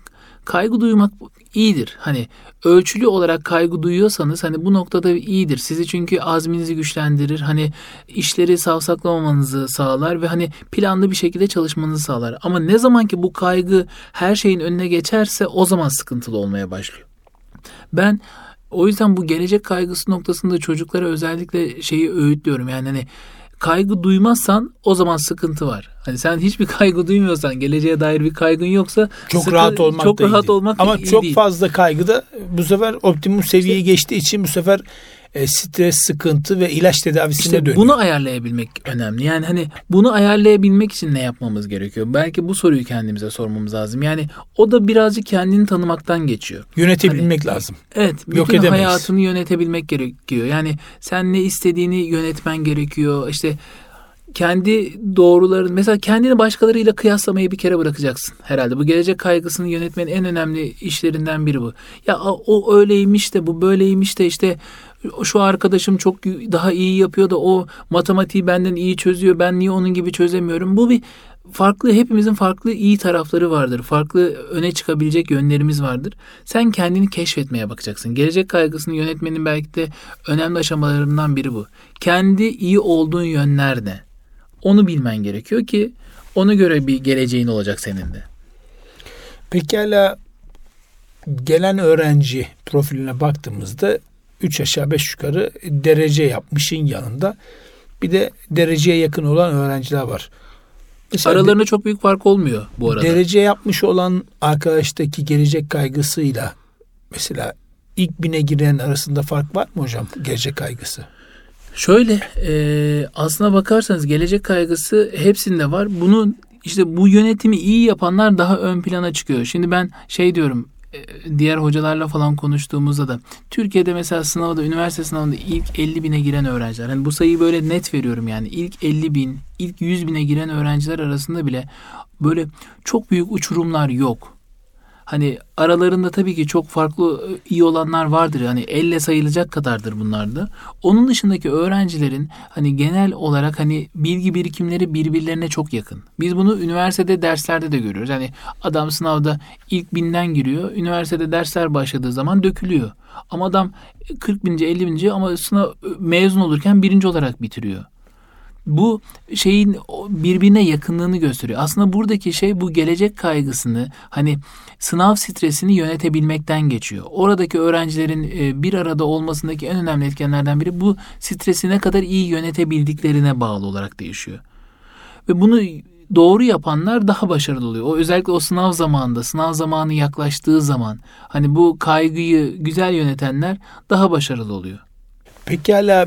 kaygı duymak iyidir. Hani ölçülü olarak kaygı duyuyorsanız hani bu noktada iyidir. Sizi çünkü azminizi güçlendirir. Hani işleri savsaklamamanızı sağlar ve hani planlı bir şekilde çalışmanızı sağlar. Ama ne zaman ki bu kaygı her şeyin önüne geçerse o zaman sıkıntılı olmaya başlıyor. Ben o yüzden bu gelecek kaygısı noktasında çocuklara özellikle şeyi öğütlüyorum. Yani hani kaygı duymazsan o zaman sıkıntı var. Hani sen hiçbir kaygı duymuyorsan, geleceğe dair bir kaygın yoksa Çok sıkı- rahat olmak çok da iyi rahat değil. olmak Ama iyi çok değil. fazla kaygı da bu sefer optimum seviyeyi geçtiği için bu sefer e, stres, sıkıntı ve ilaç tedavisine İşte dönüyor. bunu ayarlayabilmek önemli. Yani hani bunu ayarlayabilmek için ne yapmamız gerekiyor? Belki bu soruyu kendimize sormamız lazım. Yani o da birazcık kendini tanımaktan geçiyor. Yönetebilmek lazım. Evet, Yok bütün edemeyiz. hayatını yönetebilmek gerekiyor. Yani sen ne istediğini yönetmen gerekiyor. İşte kendi doğruların mesela kendini başkalarıyla kıyaslamayı bir kere bırakacaksın herhalde. Bu gelecek kaygısını yönetmenin en önemli işlerinden biri bu. Ya o öyleymiş de bu böyleymiş de işte şu arkadaşım çok daha iyi yapıyor da o matematiği benden iyi çözüyor. Ben niye onun gibi çözemiyorum? Bu bir farklı hepimizin farklı iyi tarafları vardır. Farklı öne çıkabilecek yönlerimiz vardır. Sen kendini keşfetmeye bakacaksın. Gelecek kaygısını yönetmenin belki de önemli aşamalarından biri bu. Kendi iyi olduğun yönler ne? Onu bilmen gerekiyor ki ona göre bir geleceğin olacak senin de. Pekala gelen öğrenci profiline baktığımızda 3 aşağı 5 yukarı derece yapmışın yanında bir de dereceye yakın olan öğrenciler var. Mesela Aralarında çok büyük fark olmuyor bu arada. derece yapmış olan arkadaştaki gelecek kaygısıyla mesela ilk bine giren arasında fark var mı hocam gelecek kaygısı? Şöyle e, aslına bakarsanız gelecek kaygısı hepsinde var. Bunun İşte bu yönetimi iyi yapanlar daha ön plana çıkıyor. Şimdi ben şey diyorum diğer hocalarla falan konuştuğumuzda da Türkiye'de mesela sınavda üniversite sınavında ilk 50 bine giren öğrenciler hani bu sayıyı böyle net veriyorum yani ilk 50 bin ilk 100 bine giren öğrenciler arasında bile böyle çok büyük uçurumlar yok. Hani aralarında tabii ki çok farklı e, iyi olanlar vardır. Hani elle sayılacak kadardır bunlar da. Onun dışındaki öğrencilerin hani genel olarak hani bilgi birikimleri birbirlerine çok yakın. Biz bunu üniversitede derslerde de görüyoruz. Hani adam sınavda ilk binden giriyor. Üniversitede dersler başladığı zaman dökülüyor. Ama adam 40 binci 50 binci ama sınav mezun olurken birinci olarak bitiriyor bu şeyin birbirine yakınlığını gösteriyor. Aslında buradaki şey bu gelecek kaygısını hani sınav stresini yönetebilmekten geçiyor. Oradaki öğrencilerin e, bir arada olmasındaki en önemli etkenlerden biri bu stresi ne kadar iyi yönetebildiklerine bağlı olarak değişiyor. Ve bunu doğru yapanlar daha başarılı oluyor. O özellikle o sınav zamanında, sınav zamanı yaklaştığı zaman hani bu kaygıyı güzel yönetenler daha başarılı oluyor. Pekala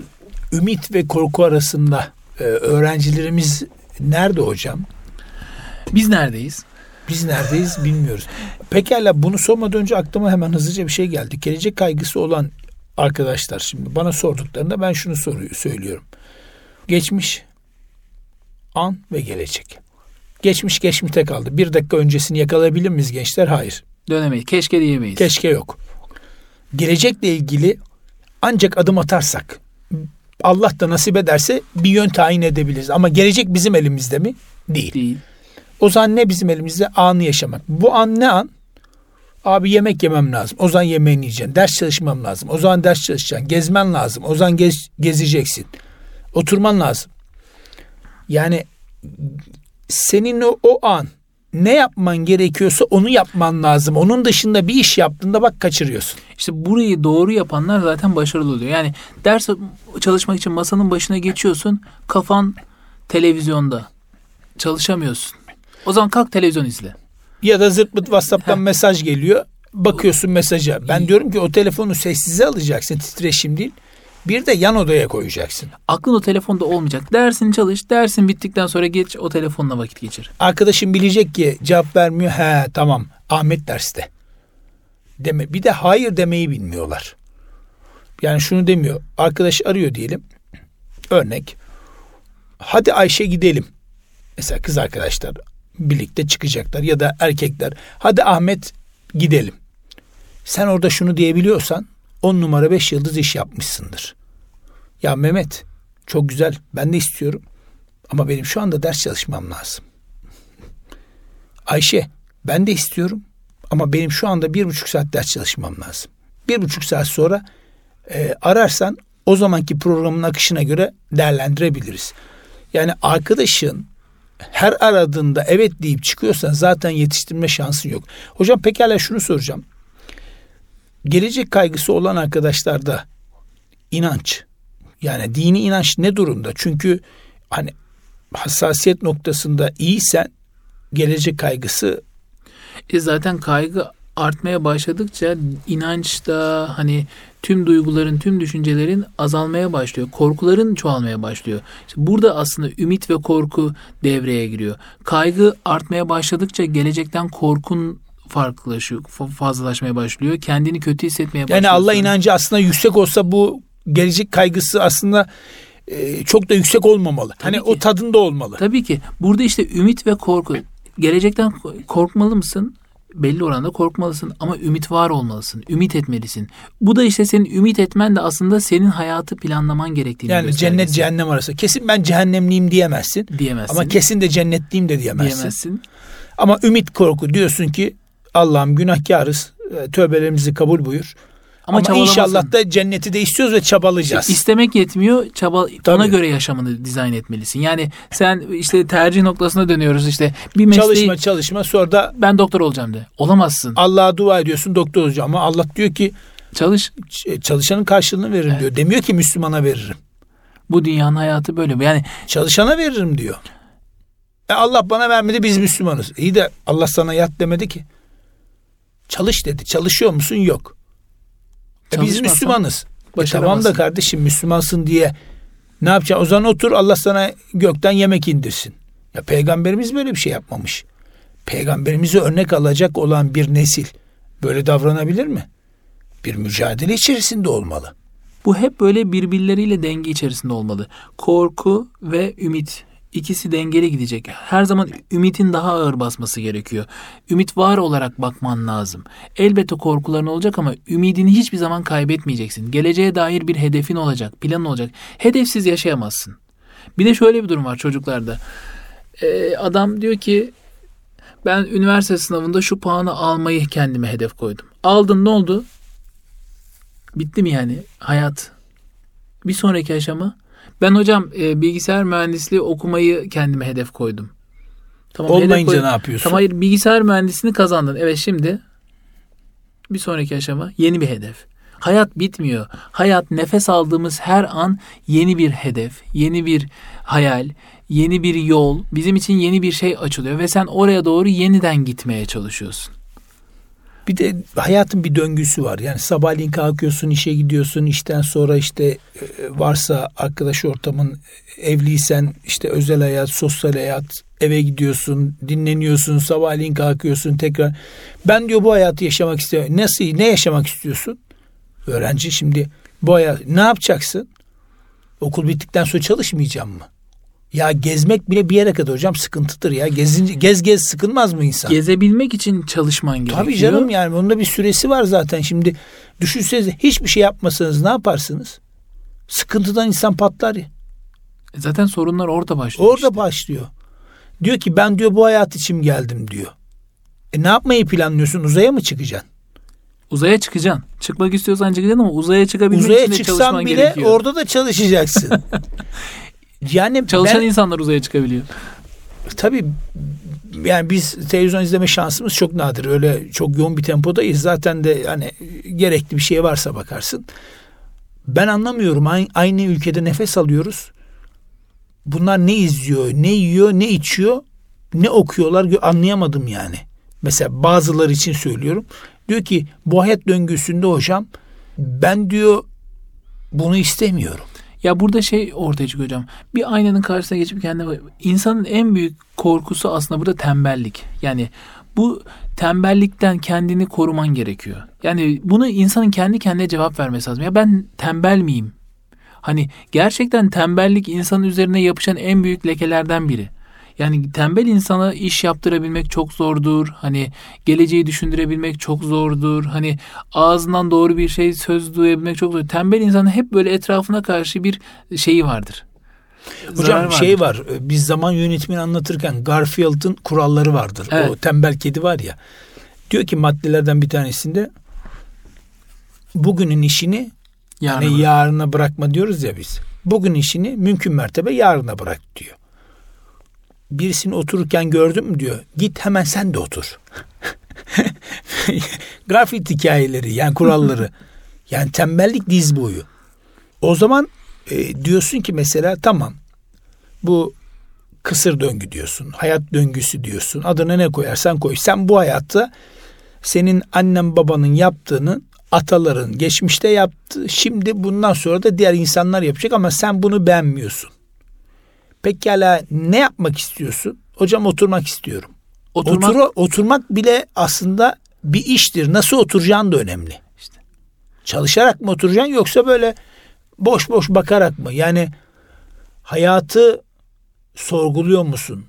ümit ve korku arasında e, öğrencilerimiz nerede hocam? Biz neredeyiz? Biz neredeyiz bilmiyoruz. Pekala bunu sormadan önce aklıma hemen hızlıca bir şey geldi. Gelecek kaygısı olan arkadaşlar şimdi bana sorduklarında ben şunu soruyor, söylüyorum. Geçmiş, an ve gelecek. Geçmiş geçmişte kaldı. Bir dakika öncesini yakalayabilir miyiz gençler? Hayır. Dönemeyiz. Keşke diyemeyiz. Keşke yok. Gelecekle ilgili ancak adım atarsak Allah da nasip ederse bir yön tayin edebiliriz. Ama gelecek bizim elimizde mi? Değil. Değil. O zaman ne bizim elimizde? Anı yaşamak. Bu an ne an? Abi yemek yemem lazım. O zaman yemeğini yiyeceksin. Ders çalışmam lazım. O zaman ders çalışacaksın. Gezmen lazım. O zaman gez, gezeceksin. Oturman lazım. Yani senin o, o an ne yapman gerekiyorsa onu yapman lazım. Onun dışında bir iş yaptığında bak kaçırıyorsun. İşte burayı doğru yapanlar zaten başarılı oluyor. Yani ders çalışmak için masanın başına geçiyorsun. Kafan televizyonda. Çalışamıyorsun. O zaman kalk televizyon izle. Ya da zırt pırt WhatsApp'tan mesaj geliyor. Bakıyorsun mesaja. Ben diyorum ki o telefonu sessize alacaksın. Titreşim değil. Bir de yan odaya koyacaksın. Aklın o telefonda olmayacak. Dersin çalış. Dersin bittikten sonra geç o telefonla vakit geçir. Arkadaşım bilecek ki cevap vermiyor. He tamam Ahmet derste. Deme. Bir de hayır demeyi bilmiyorlar. Yani şunu demiyor. Arkadaş arıyor diyelim. Örnek. Hadi Ayşe gidelim. Mesela kız arkadaşlar birlikte çıkacaklar ya da erkekler. Hadi Ahmet gidelim. Sen orada şunu diyebiliyorsan on numara beş yıldız iş yapmışsındır. Ya Mehmet çok güzel ben de istiyorum ama benim şu anda ders çalışmam lazım. Ayşe ben de istiyorum ama benim şu anda bir buçuk saat ders çalışmam lazım. Bir buçuk saat sonra e, ararsan o zamanki programın akışına göre değerlendirebiliriz. Yani arkadaşın her aradığında evet deyip çıkıyorsan zaten yetiştirme şansın yok. Hocam pekala şunu soracağım. Gelecek kaygısı olan arkadaşlarda inanç yani dini inanç ne durumda? Çünkü hani hassasiyet noktasında iyisen gelecek kaygısı e zaten kaygı artmaya başladıkça inanç da hani tüm duyguların, tüm düşüncelerin azalmaya başlıyor. Korkuların çoğalmaya başlıyor. İşte burada aslında ümit ve korku devreye giriyor. Kaygı artmaya başladıkça gelecekten korkun farklılaşıyor, fazlalaşmaya başlıyor. Kendini kötü hissetmeye başlıyor. Yani Allah inancı aslında yüksek olsa bu gelecek kaygısı aslında e, çok da yüksek olmamalı. Tabii hani ki. o tadında olmalı. Tabii ki. Burada işte ümit ve korku. Gelecekten korkmalı mısın? belli oranda korkmalısın ama ümit var olmalısın. Ümit etmelisin. Bu da işte senin ümit etmen de aslında senin hayatı planlaman gerektiğini Yani cennet cehennem arası. Kesin ben cehennemliyim diyemezsin. Diyemezsin. Ama kesin de cennetliyim de diyemezsin. Diyemezsin. Ama ümit korku diyorsun ki Allah'ım günahkarız. E, tövbelerimizi kabul buyur. Ama, Ama inşallah da cenneti de istiyoruz ve çabalayacağız. İstemek yetmiyor. Çaba Tabii. ona göre yaşamını dizayn etmelisin. Yani sen işte tercih noktasına dönüyoruz işte. Bir mesleği çalışma çalışma sonra da ben doktor olacağım de. Olamazsın. Allah'a dua ediyorsun doktor olacağım ama Allah diyor ki çalış çalışanın karşılığını veririm evet. diyor. Demiyor ki Müslümana veririm. Bu dünyanın hayatı böyle. Yani çalışana veririm diyor. E Allah bana vermedi biz Müslümanız. İyi de Allah sana yat demedi ki. Çalış dedi. Çalışıyor musun? Yok. E biz Müslümanız. E tamam da kardeşim Müslümansın diye ne yapacaksın? O zaman otur Allah sana gökten yemek indirsin. Ya peygamberimiz böyle bir şey yapmamış. Peygamberimizi örnek alacak olan bir nesil böyle davranabilir mi? Bir mücadele içerisinde olmalı. Bu hep böyle birbirleriyle denge içerisinde olmalı. Korku ve ümit ikisi dengeli gidecek. Her zaman ümitin daha ağır basması gerekiyor. Ümit var olarak bakman lazım. Elbette korkuların olacak ama ümidini hiçbir zaman kaybetmeyeceksin. Geleceğe dair bir hedefin olacak, planın olacak. Hedefsiz yaşayamazsın. Bir de şöyle bir durum var çocuklarda. Ee, adam diyor ki ben üniversite sınavında şu puanı almayı kendime hedef koydum. Aldın ne oldu? Bitti mi yani hayat? Bir sonraki aşama ben hocam e, bilgisayar mühendisliği okumayı kendime hedef koydum. Tamam, Olmayınca hedef ne yapıyorsun? Tamam hayır bilgisayar mühendisliğini kazandın. Evet şimdi bir sonraki aşama yeni bir hedef. Hayat bitmiyor. Hayat nefes aldığımız her an yeni bir hedef, yeni bir hayal, yeni bir yol, bizim için yeni bir şey açılıyor ve sen oraya doğru yeniden gitmeye çalışıyorsun. Bir de hayatın bir döngüsü var. Yani sabahleyin kalkıyorsun, işe gidiyorsun. işten sonra işte e, varsa arkadaş ortamın evliysen işte özel hayat, sosyal hayat, eve gidiyorsun, dinleniyorsun, sabahleyin kalkıyorsun tekrar. Ben diyor bu hayatı yaşamak istiyorum. Nasıl, ne yaşamak istiyorsun? Öğrenci şimdi bu hayat ne yapacaksın? Okul bittikten sonra çalışmayacağım mı? Ya gezmek bile bir yere kadar hocam sıkıntıdır ya. Gezince, gez gez sıkılmaz mı insan? Gezebilmek için çalışman gerekiyor. Tabii canım yani onun da bir süresi var zaten. Şimdi düşünsenize hiçbir şey yapmasanız ne yaparsınız? Sıkıntıdan insan patlar ya. E zaten sorunlar orada başlıyor. Orada işte. başlıyor. Diyor ki ben diyor bu hayat için geldim diyor. E ne yapmayı planlıyorsun? Uzaya mı çıkacaksın? Uzaya çıkacaksın. Çıkmak istiyorsan çıkacaksın ama uzaya çıkabilmek uzaya için de çalışman bile gerekiyor. orada da çalışacaksın. Yani çalışan ben, insanlar uzaya çıkabiliyor. Tabii yani biz televizyon izleme şansımız çok nadir. Öyle çok yoğun bir tempodayız. Zaten de hani gerekli bir şey varsa bakarsın. Ben anlamıyorum. Aynı ülkede nefes alıyoruz. Bunlar ne izliyor, ne yiyor, ne içiyor, ne okuyorlar anlayamadım yani. Mesela bazıları için söylüyorum. Diyor ki bu hayat döngüsünde hocam ben diyor bunu istemiyorum. Ya burada şey ortaya çıkıyor hocam. Bir aynanın karşısına geçip kendine insanın en büyük korkusu aslında burada tembellik. Yani bu tembellikten kendini koruman gerekiyor. Yani bunu insanın kendi kendine cevap vermesi lazım. Ya ben tembel miyim? Hani gerçekten tembellik insanın üzerine yapışan en büyük lekelerden biri. Yani tembel insana iş yaptırabilmek çok zordur. Hani geleceği düşündürebilmek çok zordur. Hani ağzından doğru bir şey söz duyabilmek çok zor. Tembel insanın hep böyle etrafına karşı bir şeyi vardır. Hocam şey var. Biz zaman yönetimini anlatırken Garfield'ın kuralları vardır. Evet. O tembel kedi var ya. Diyor ki maddelerden bir tanesinde bugünün işini yarına yani yarına bırakma diyoruz ya biz. Bugün işini mümkün mertebe yarına bırak diyor birisini otururken gördün mü diyor. Git hemen sen de otur. Grafit hikayeleri yani kuralları. yani tembellik diz boyu. O zaman e, diyorsun ki mesela tamam bu kısır döngü diyorsun. Hayat döngüsü diyorsun. Adına ne koyarsan koy. Sen bu hayatta senin annen babanın yaptığını ataların geçmişte yaptı. Şimdi bundan sonra da diğer insanlar yapacak ama sen bunu beğenmiyorsun. Pekala ne yapmak istiyorsun? Hocam oturmak istiyorum. Oturmak, Otur, oturmak bile aslında bir iştir. Nasıl oturacağın da önemli. İşte. Çalışarak mı oturacaksın yoksa böyle boş boş bakarak mı? Yani hayatı sorguluyor musun?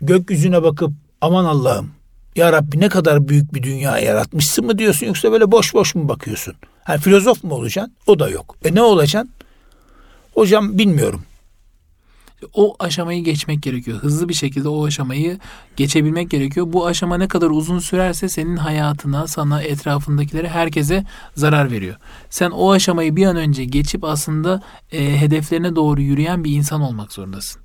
Gökyüzüne bakıp aman Allah'ım ya Rabbi ne kadar büyük bir dünya yaratmışsın mı diyorsun yoksa böyle boş boş mu bakıyorsun? Yani filozof mu olacaksın? O da yok. E ne olacaksın? Hocam bilmiyorum o aşamayı geçmek gerekiyor. Hızlı bir şekilde o aşamayı geçebilmek gerekiyor. Bu aşama ne kadar uzun sürerse senin hayatına, sana, etrafındakilere, herkese zarar veriyor. Sen o aşamayı bir an önce geçip aslında e, hedeflerine doğru yürüyen bir insan olmak zorundasın.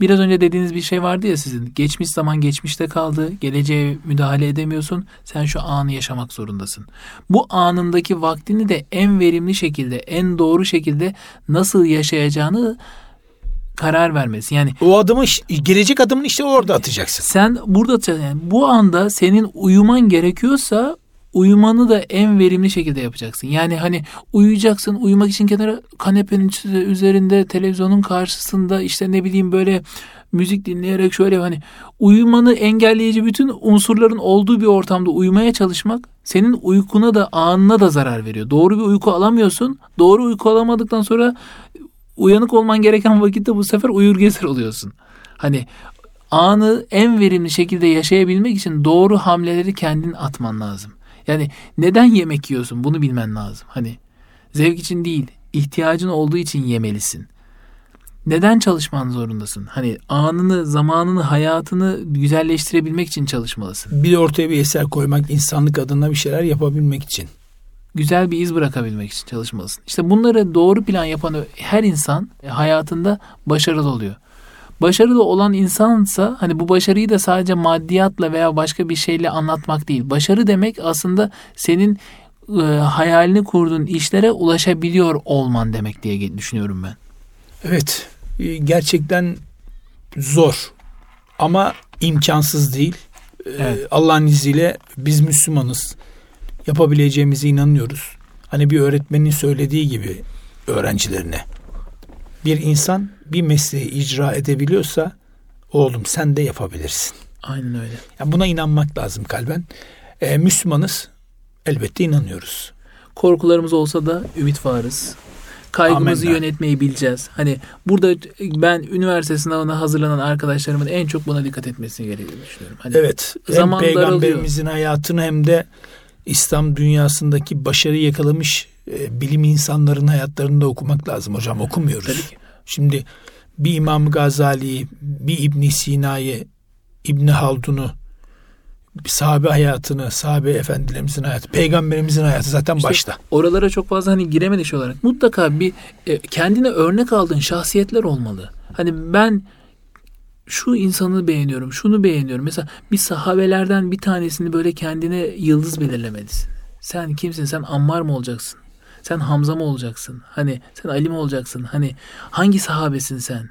Biraz önce dediğiniz bir şey vardı ya sizin. Geçmiş zaman geçmişte kaldı. Geleceğe müdahale edemiyorsun. Sen şu anı yaşamak zorundasın. Bu anındaki vaktini de en verimli şekilde, en doğru şekilde nasıl yaşayacağını karar vermesi. Yani o adımı gelecek adımını işte orada atacaksın. Sen burada atacaksın. Yani bu anda senin uyuman gerekiyorsa uyumanı da en verimli şekilde yapacaksın. Yani hani uyuyacaksın, uyumak için kenara kanepenin üzerinde, televizyonun karşısında işte ne bileyim böyle müzik dinleyerek şöyle hani uyumanı engelleyici bütün unsurların olduğu bir ortamda uyumaya çalışmak senin uykuna da anına da zarar veriyor. Doğru bir uyku alamıyorsun. Doğru uyku alamadıktan sonra uyanık olman gereken vakitte bu sefer uyur gezer oluyorsun. Hani anı en verimli şekilde yaşayabilmek için doğru hamleleri kendin atman lazım. Yani neden yemek yiyorsun bunu bilmen lazım. Hani zevk için değil, ihtiyacın olduğu için yemelisin. Neden çalışman zorundasın? Hani anını, zamanını, hayatını güzelleştirebilmek için çalışmalısın. Bir ortaya bir eser koymak, insanlık adına bir şeyler yapabilmek için. Güzel bir iz bırakabilmek için çalışmalısın. İşte bunları doğru plan yapan her insan hayatında başarılı oluyor. Başarılı olan insansa hani bu başarıyı da sadece maddiyatla veya başka bir şeyle anlatmak değil. Başarı demek aslında senin e, hayalini kurduğun işlere ulaşabiliyor olman demek diye düşünüyorum ben. Evet, e, gerçekten zor ama imkansız değil. E, evet. Allah'ın izniyle biz Müslümanız. Yapabileceğimize inanıyoruz. Hani bir öğretmenin söylediği gibi öğrencilerine bir insan bir mesleği icra edebiliyorsa oğlum sen de yapabilirsin. Aynen öyle. Yani buna inanmak lazım kalben. Ee, Müslümanız. Elbette inanıyoruz. Korkularımız olsa da ümit varız. Kaygımızı Amenna. yönetmeyi bileceğiz. Hani burada ben üniversite sınavına hazırlanan arkadaşlarımın en çok buna dikkat etmesini gerektiğini düşünüyorum. Hani evet. Hem peygamberimizin daralıyor. hayatını hem de İslam dünyasındaki başarı yakalamış e, bilim insanların hayatlarını da okumak lazım hocam. Okumuyoruz. Tabii ki. Şimdi bir İmam Gazali'yi, bir İbn Sina'yı, İbn Haldun'u, sahabe hayatını, sahabe efendilerimizin hayatı, peygamberimizin hayatı zaten işte başta. Oralara çok fazla hani giremedik olarak. Mutlaka bir e, kendine örnek aldığın şahsiyetler olmalı. Hani ben şu insanı beğeniyorum, şunu beğeniyorum. Mesela bir sahabelerden bir tanesini böyle kendine yıldız belirlemelisin. Sen kimsin? Sen Ammar mı olacaksın? Sen Hamza mı olacaksın? Hani sen Ali mi olacaksın? Hani hangi sahabesin sen?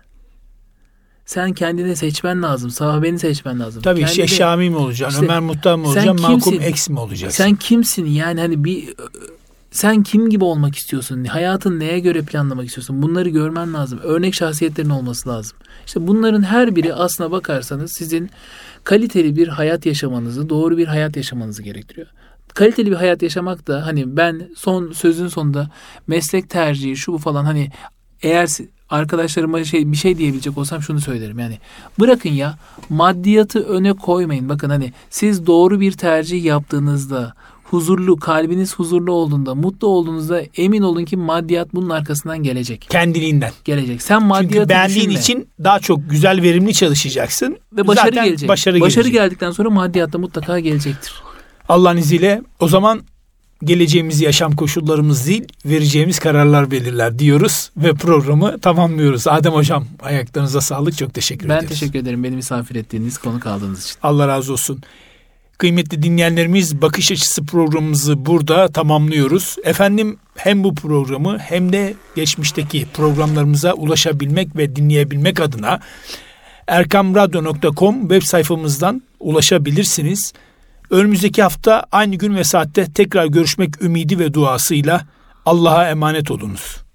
Sen kendini seçmen lazım. Sahabeni seçmen lazım. Tabii Kendine, şey Şami mi olacaksın? İşte, Ömer Muhtar mı olacaksın? Mahkum Eks mi olacaksın? Sen kimsin? Yani hani bir sen kim gibi olmak istiyorsun? Hayatın neye göre planlamak istiyorsun? Bunları görmen lazım. Örnek şahsiyetlerin olması lazım. İşte bunların her biri aslına bakarsanız sizin kaliteli bir hayat yaşamanızı, doğru bir hayat yaşamanızı gerektiriyor kaliteli bir hayat yaşamak da hani ben son sözün sonunda meslek tercihi şu bu falan hani eğer arkadaşlarıma şey bir şey diyebilecek olsam şunu söylerim yani bırakın ya maddiyatı öne koymayın bakın hani siz doğru bir tercih yaptığınızda huzurlu kalbiniz huzurlu olduğunda mutlu olduğunuzda emin olun ki maddiyat bunun arkasından gelecek. Kendiliğinden. Gelecek. Sen maddiyatı Çünkü beğendiğin düşünme. için daha çok güzel verimli çalışacaksın. Ve başarı Zaten gelecek. Başarı, başarı gelecek. geldikten sonra maddiyat da mutlaka gelecektir. Allah'ın izniyle o zaman geleceğimiz yaşam koşullarımız değil vereceğimiz kararlar belirler diyoruz ve programı tamamlıyoruz. Adem Hocam ayaklarınıza sağlık çok teşekkür ben ediyoruz. Ben teşekkür ederim beni misafir ettiğiniz konu kaldığınız için. Allah razı olsun. Kıymetli dinleyenlerimiz bakış açısı programımızı burada tamamlıyoruz. Efendim hem bu programı hem de geçmişteki programlarımıza ulaşabilmek ve dinleyebilmek adına erkamradyo.com web sayfamızdan ulaşabilirsiniz. Önümüzdeki hafta aynı gün ve saatte tekrar görüşmek ümidi ve duasıyla Allah'a emanet olunuz.